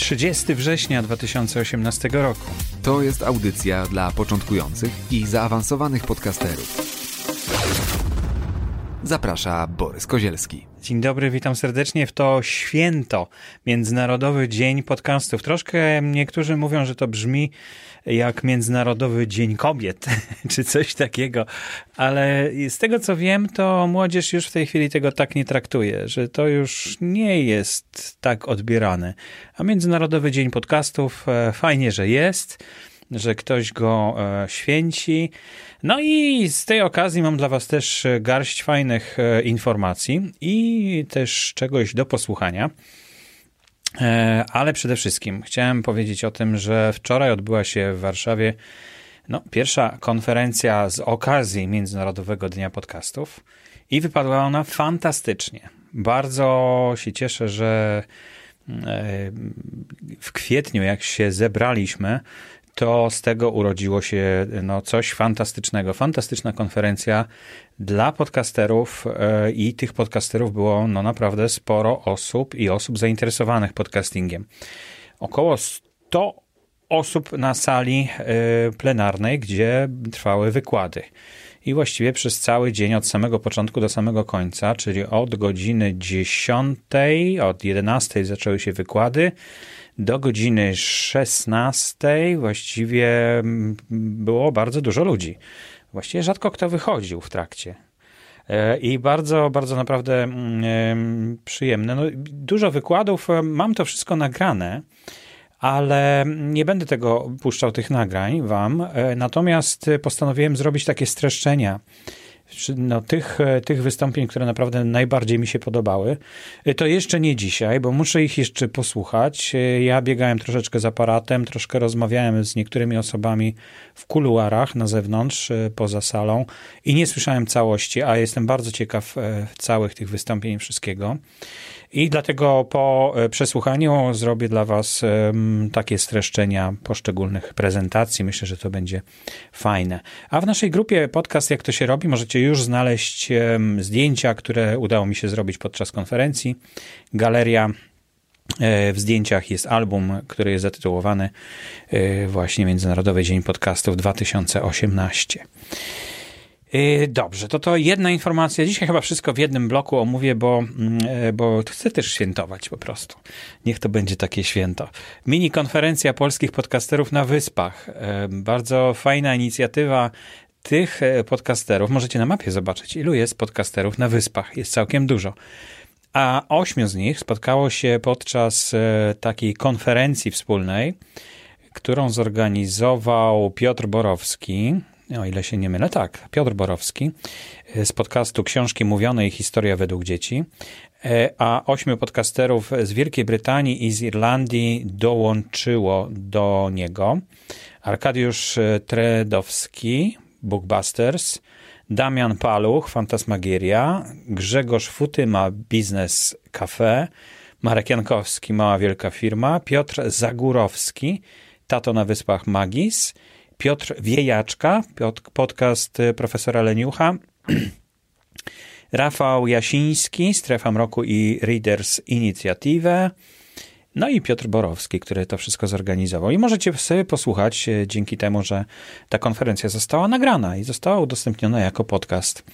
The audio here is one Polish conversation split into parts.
30 września 2018 roku. To jest audycja dla początkujących i zaawansowanych podcasterów. Zaprasza Borys Kozielski. Dzień dobry, witam serdecznie w to święto, Międzynarodowy Dzień Podcastów. Troszkę niektórzy mówią, że to brzmi jak Międzynarodowy Dzień Kobiet, czy coś takiego, ale z tego co wiem, to młodzież już w tej chwili tego tak nie traktuje, że to już nie jest tak odbierane. A Międzynarodowy Dzień Podcastów e, fajnie, że jest że ktoś go e, święci. No i z tej okazji mam dla Was też garść fajnych e, informacji i też czegoś do posłuchania. E, ale przede wszystkim chciałem powiedzieć o tym, że wczoraj odbyła się w Warszawie no, pierwsza konferencja z okazji Międzynarodowego Dnia Podcastów i wypadła ona fantastycznie. Bardzo się cieszę, że w kwietniu, jak się zebraliśmy, to z tego urodziło się no, coś fantastycznego. Fantastyczna konferencja dla podcasterów e, i tych podcasterów było no, naprawdę sporo osób i osób zainteresowanych podcastingiem. Około 100 osób na sali e, plenarnej, gdzie trwały wykłady. I właściwie przez cały dzień, od samego początku do samego końca, czyli od godziny 10, od 11 zaczęły się wykłady, do godziny 16 właściwie mm, było bardzo dużo ludzi. Właściwie rzadko kto wychodził w trakcie. E, I bardzo, bardzo naprawdę mm, przyjemne. No, dużo wykładów, e, mam to wszystko nagrane, ale nie będę tego puszczał tych nagrań wam. E, natomiast postanowiłem zrobić takie streszczenia no, tych, e, tych wystąpień, które naprawdę najbardziej mi się podobały. E, to jeszcze nie dzisiaj, bo muszę ich jeszcze posłuchać. E, ja biegałem troszeczkę z aparatem, troszkę rozmawiałem z niektórymi osobami w kuluarach na zewnątrz, poza salą i nie słyszałem całości, a jestem bardzo ciekaw całych tych wystąpień wszystkiego. I dlatego po przesłuchaniu zrobię dla Was takie streszczenia poszczególnych prezentacji. Myślę, że to będzie fajne. A w naszej grupie podcast Jak to się robi możecie już znaleźć zdjęcia, które udało mi się zrobić podczas konferencji. Galeria e, w zdjęciach jest album, który jest zatytułowany e, właśnie Międzynarodowy Dzień Podcastów 2018. Y, dobrze, to to jedna informacja. Dzisiaj chyba wszystko w jednym bloku omówię, bo, mm, e, bo chcę też świętować po prostu. Niech to będzie takie święto. Mini konferencja polskich podcasterów na Wyspach. E, bardzo fajna inicjatywa tych e, podcasterów. Możecie na mapie zobaczyć, ilu jest podcasterów na Wyspach. Jest całkiem dużo. A ośmiu z nich spotkało się podczas takiej konferencji wspólnej, którą zorganizował Piotr Borowski, o ile się nie mylę, tak, Piotr Borowski e, z podcastu Książki Mówione i Historia według dzieci, e, a ośmiu podcasterów z Wielkiej Brytanii i z Irlandii dołączyło do niego. Arkadiusz e, Tredowski, Bookbusters, Damian Paluch, Fantasmagieria, Grzegorz Futyma, Biznes Cafe, Marek Jankowski, Mała Wielka Firma, Piotr Zagórowski, Tato na Wyspach Magis, Piotr Wiejaczka, podcast profesora Leniucha, Rafał Jasiński, Strefa Mroku i Readers Inicjatywę, no i Piotr Borowski, który to wszystko zorganizował. I możecie sobie posłuchać e, dzięki temu, że ta konferencja została nagrana i została udostępniona jako podcast.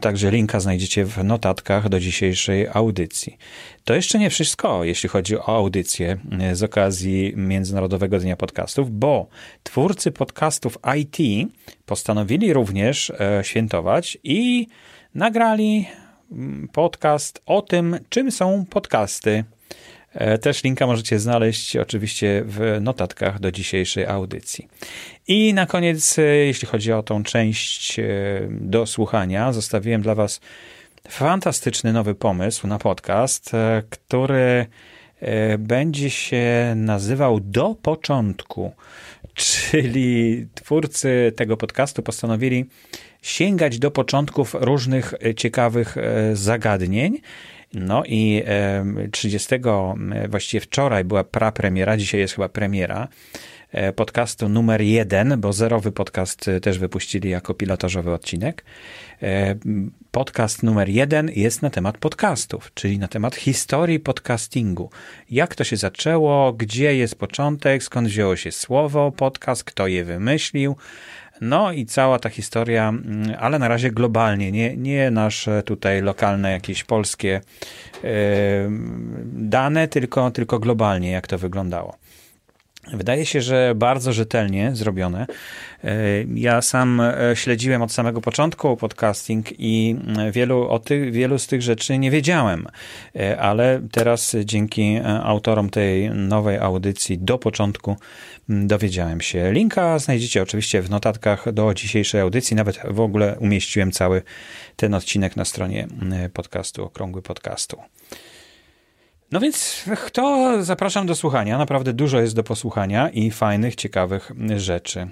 Także linka znajdziecie w notatkach do dzisiejszej audycji. To jeszcze nie wszystko, jeśli chodzi o audycję e, z okazji Międzynarodowego Dnia Podcastów, bo twórcy podcastów IT postanowili również e, świętować i nagrali mm, podcast o tym, czym są podcasty. E, też linka możecie znaleźć oczywiście w notatkach do dzisiejszej audycji. I na koniec, e, jeśli chodzi o tą część e, do słuchania, zostawiłem dla Was fantastyczny nowy pomysł na podcast, który będzie się nazywał Do Początku, czyli twórcy tego podcastu postanowili sięgać do początków różnych ciekawych zagadnień. No i 30, właściwie wczoraj była prapremiera, dzisiaj jest chyba premiera E, podcastu numer jeden, bo zerowy podcast e, też wypuścili jako pilotażowy odcinek. E, podcast numer jeden jest na temat podcastów, czyli na temat historii podcastingu. Jak to się zaczęło, gdzie jest początek, skąd wzięło się słowo podcast, kto je wymyślił. No i cała ta historia, mm, ale na razie globalnie, nie, nie nasze tutaj lokalne jakieś polskie dane, tylko, tylko globalnie, jak to wyglądało. Wydaje się, że bardzo rzetelnie zrobione. E, ja sam e, śledziłem od samego początku podcasting i e, wielu, o wielu z tych rzeczy nie wiedziałem, ale teraz dzięki autorom tej nowej audycji do początku dowiedziałem się. Linka znajdziecie oczywiście w notatkach do dzisiejszej audycji. Nawet w ogóle umieściłem cały ten odcinek na stronie podcastu, okrągły podcastu. No więc to zapraszam do słuchania. Naprawdę dużo jest do posłuchania i fajnych, ciekawych rzeczy.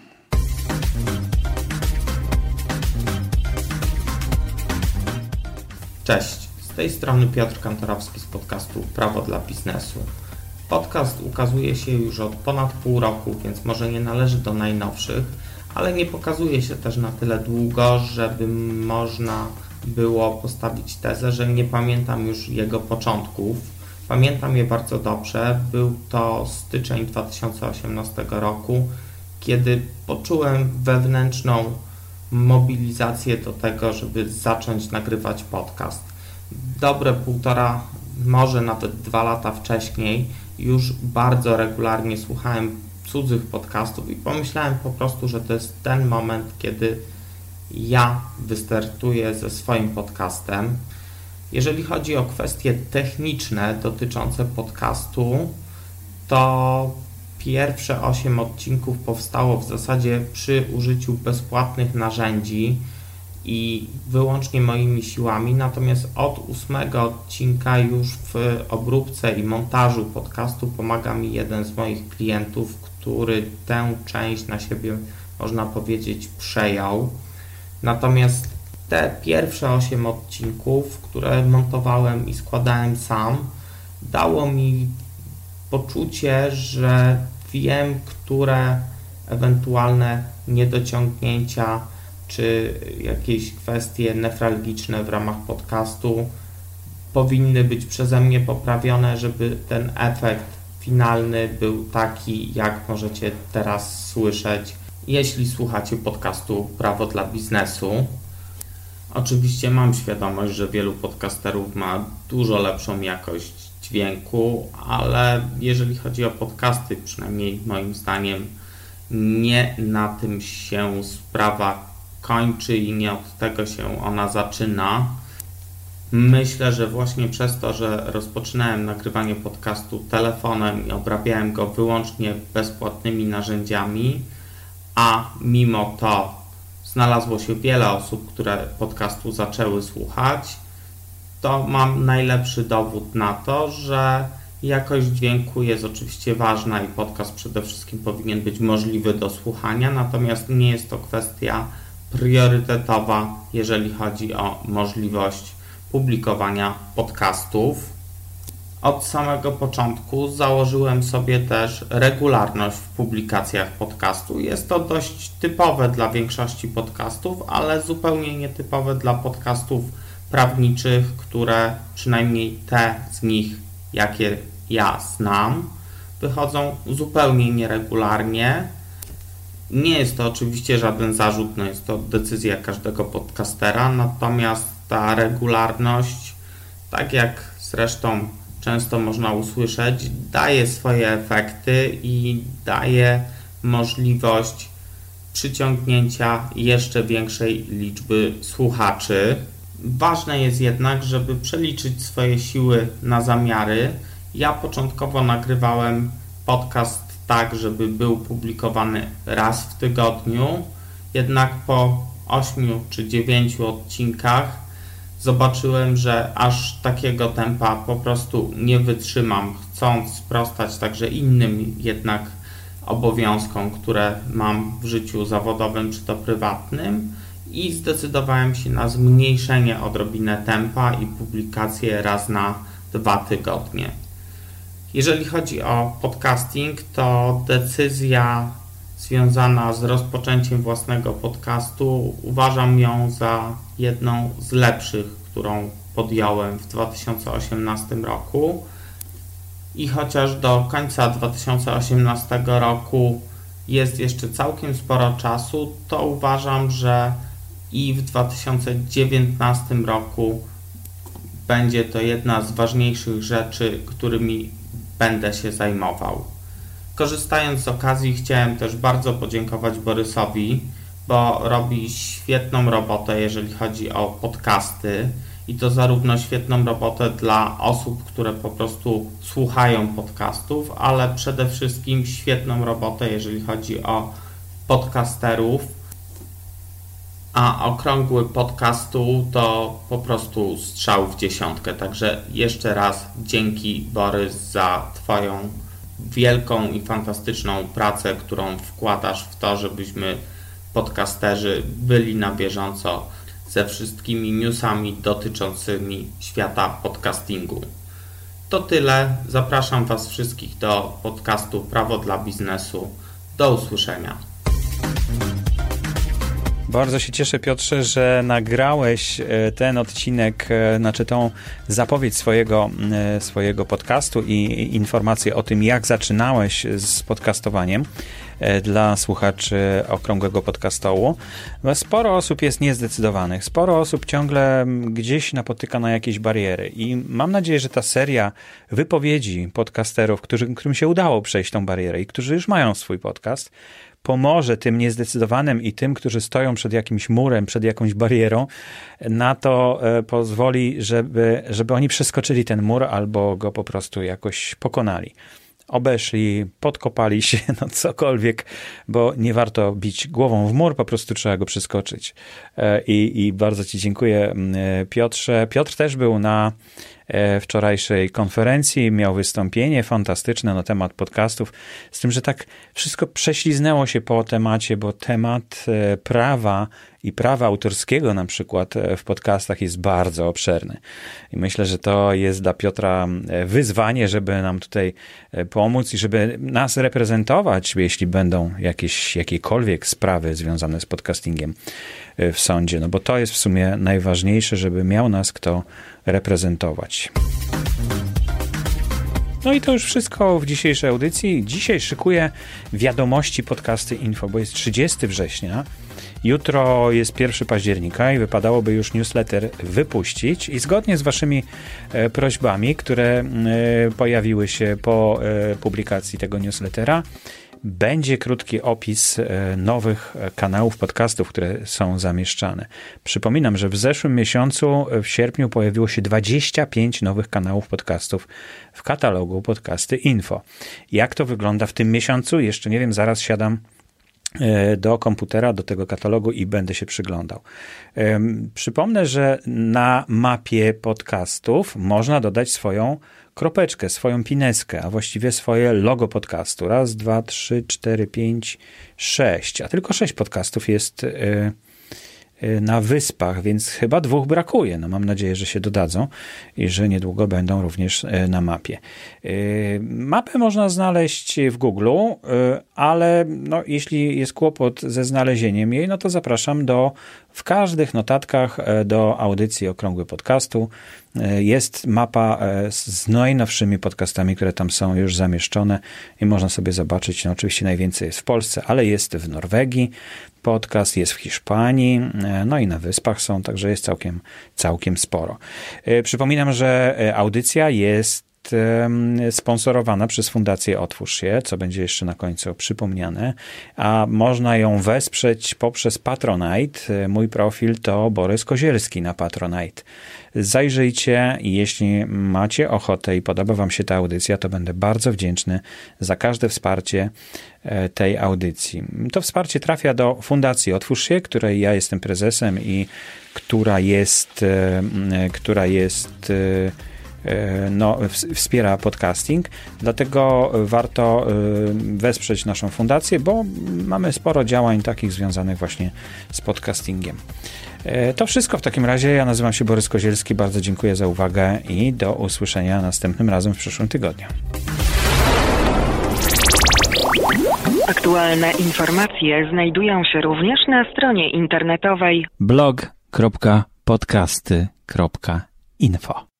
Cześć, z tej strony Piotr Kantorowski z podcastu Prawo dla Biznesu. Podcast ukazuje się już od ponad pół roku, więc może nie należy do najnowszych, ale nie pokazuje się też na tyle długo, żeby można było postawić tezę, że nie pamiętam już jego początków Pamiętam je bardzo dobrze. Był to styczeń 2018 roku, kiedy poczułem wewnętrzną mobilizację do tego, żeby zacząć nagrywać podcast. Dobre półtora, może nawet dwa lata wcześniej, już bardzo regularnie słuchałem cudzych podcastów i pomyślałem po prostu, że to jest ten moment, kiedy ja wystartuję ze swoim podcastem. Jeżeli chodzi o kwestie techniczne dotyczące podcastu, to pierwsze 8 odcinków powstało w zasadzie przy użyciu bezpłatnych narzędzi i wyłącznie moimi siłami, natomiast od ósmego odcinka już w obróbce i montażu podcastu pomaga mi jeden z moich klientów, który tę część na siebie, można powiedzieć, przejął. Natomiast te pierwsze 8 odcinków, które montowałem i składałem sam, dało mi poczucie, że wiem, które ewentualne niedociągnięcia czy jakieś kwestie nefralgiczne w ramach podcastu powinny być przeze mnie poprawione, żeby ten efekt finalny był taki, jak możecie teraz słyszeć, jeśli słuchacie podcastu Prawo dla Biznesu. Oczywiście mam świadomość, że wielu podcasterów ma dużo lepszą jakość dźwięku, ale jeżeli chodzi o podcasty, przynajmniej moim zdaniem, nie na tym się sprawa kończy i nie od tego się ona zaczyna. Myślę, że właśnie przez to, że rozpoczynałem nagrywanie podcastu telefonem i obrabiałem go wyłącznie bezpłatnymi narzędziami, a mimo to znalazło się wiele osób, które podcastu zaczęły słuchać, to mam najlepszy dowód na to, że jakość dźwięku jest oczywiście ważna i podcast przede wszystkim powinien być możliwy do słuchania, natomiast nie jest to kwestia priorytetowa, jeżeli chodzi o możliwość publikowania podcastów od samego początku założyłem sobie też regularność w publikacjach podcastu. Jest to dość typowe dla większości podcastów, ale zupełnie nietypowe dla podcastów prawniczych, które przynajmniej te z nich, jakie ja znam, wychodzą zupełnie nieregularnie. Nie jest to oczywiście żaden zarzut, no jest to decyzja każdego podcastera, natomiast ta regularność, tak jak zresztą często można usłyszeć, daje swoje efekty i daje możliwość przyciągnięcia jeszcze większej liczby słuchaczy. Ważne jest jednak, żeby przeliczyć swoje siły na zamiary. Ja początkowo nagrywałem podcast tak, żeby był publikowany raz w tygodniu, jednak po 8 czy 9 odcinkach zobaczyłem, że aż takiego tempa po prostu nie wytrzymam. chcąc sprostać także innym jednak obowiązkom, które mam w życiu zawodowym czy to prywatnym i zdecydowałem się na zmniejszenie odrobinę tempa i publikację raz na dwa tygodnie. Jeżeli chodzi o podcasting, to decyzja związana z rozpoczęciem własnego podcastu uważam ją za jedną z lepszych, którą podjąłem w 2018 roku. I chociaż do końca 2018 roku jest jeszcze całkiem sporo czasu, to uważam, że i w 2019 roku będzie to jedna z ważniejszych rzeczy, którymi będę się zajmował. Korzystając z okazji, chciałem też bardzo podziękować Borysowi, bo robi świetną robotę, jeżeli chodzi o podcasty. I to zarówno świetną robotę dla osób, które po prostu słuchają podcastów, ale przede wszystkim świetną robotę, jeżeli chodzi o podcasterów. A okrągły podcastu to po prostu strzał w dziesiątkę. Także jeszcze raz dzięki Borys za Twoją wielką i fantastyczną pracę, którą wkładasz w to, żebyśmy podcasterzy byli na bieżąco ze wszystkimi newsami dotyczącymi świata podcastingu. To tyle. Zapraszam Was wszystkich do podcastu Prawo dla Biznesu. Do usłyszenia. Bardzo się cieszę, Piotrze, że nagrałeś e, ten odcinek, e, znaczy tą zapowiedź swojego, e, swojego podcastu i informacje o tym, jak zaczynałeś z podcastowaniem dla słuchaczy okrągłego podcastołu. Sporo osób jest niezdecydowanych, sporo osób ciągle gdzieś napotyka na jakieś bariery i mam nadzieję, że ta seria wypowiedzi podcasterów, którzy, którym się udało przejść tą barierę i którzy już mają swój podcast, pomoże tym niezdecydowanym i tym, którzy stoją przed jakimś murem, przed jakąś barierą, na to e, pozwoli, żeby, żeby oni przeskoczyli ten mur albo go po prostu jakoś pokonali obeszli, podkopali się, no cokolwiek, bo nie warto bić głową w mur, po prostu trzeba go przeskoczyć. E, I, i bardzo Ci dziękuję, e, Piotrze. Piotr też był na wczorajszej konferencji. Miał wystąpienie fantastyczne na temat podcastów, z tym, że tak wszystko prześliznęło się po temacie, bo temat e, prawa i prawa autorskiego na przykład e, w podcastach jest bardzo obszerny. I myślę, że to jest dla Piotra wyzwanie, żeby nam tutaj pomóc i żeby nas reprezentować, jeśli będą jakieś, jakiekolwiek sprawy związane z podcastingiem w sądzie. No bo to jest w sumie najważniejsze, żeby miał nas kto reprezentować. No i to już wszystko w dzisiejszej audycji. Dzisiaj szykuję wiadomości podcasty Info, bo jest 30 września. Jutro jest 1 października i wypadałoby już newsletter wypuścić i zgodnie z waszymi e, prośbami, które e, pojawiły się po e, publikacji tego newslettera, będzie krótki opis e, nowych e, kanałów podcastów, które są zamieszczane. Przypominam, że w zeszłym miesiącu, e, w sierpniu, pojawiło się 25 nowych kanałów podcastów w katalogu Podcasty Info. Jak to wygląda w tym miesiącu? Jeszcze nie wiem, zaraz siadam do komputera, do tego katalogu i będę się przyglądał. Przypomnę, że na mapie podcastów można dodać swoją kropeczkę, swoją pineskę, a właściwie swoje logo podcastu. Raz, dwa, trzy, cztery, pięć, sześć. A tylko sześć podcastów jest y, na wyspach, więc chyba dwóch brakuje. No mam nadzieję, że się dodadzą i że niedługo będą również y, na mapie. Mapę można znaleźć w Google, ale no, jeśli jest kłopot ze znalezieniem jej, no to zapraszam do w każdych notatkach do audycji Okrągły Podcastu jest mapa z najnowszymi podcastami, które tam są już zamieszczone i można sobie zobaczyć. No, oczywiście najwięcej jest w Polsce, ale jest w Norwegii podcast, jest w Hiszpanii, e, no i na Wyspach są, także jest całkiem, całkiem sporo. Przypominam, że audycja jest sponsorowana przez Fundację Otwórz się, co będzie jeszcze na końcu przypomniane, a można ją wesprzeć poprzez Patronite. Mój profil to Borys Kozielski na Patronite. Zajrzyjcie jeśli macie ochotę i podoba Wam się ta audycja, to będę bardzo wdzięczny za każde wsparcie e, tej audycji. To wsparcie trafia do Fundacji Otwórz się, której ja jestem prezesem i która jest, e, która jest no, wspiera podcasting, dlatego warto wesprzeć naszą fundację, bo mamy sporo działań takich związanych właśnie z podcastingiem. To wszystko w takim razie. Ja nazywam się Borys Kozielski. Bardzo dziękuję za uwagę i do usłyszenia następnym razem w przyszłym tygodniu. Aktualne informacje znajdują się również na stronie internetowej blog.podcasty.info.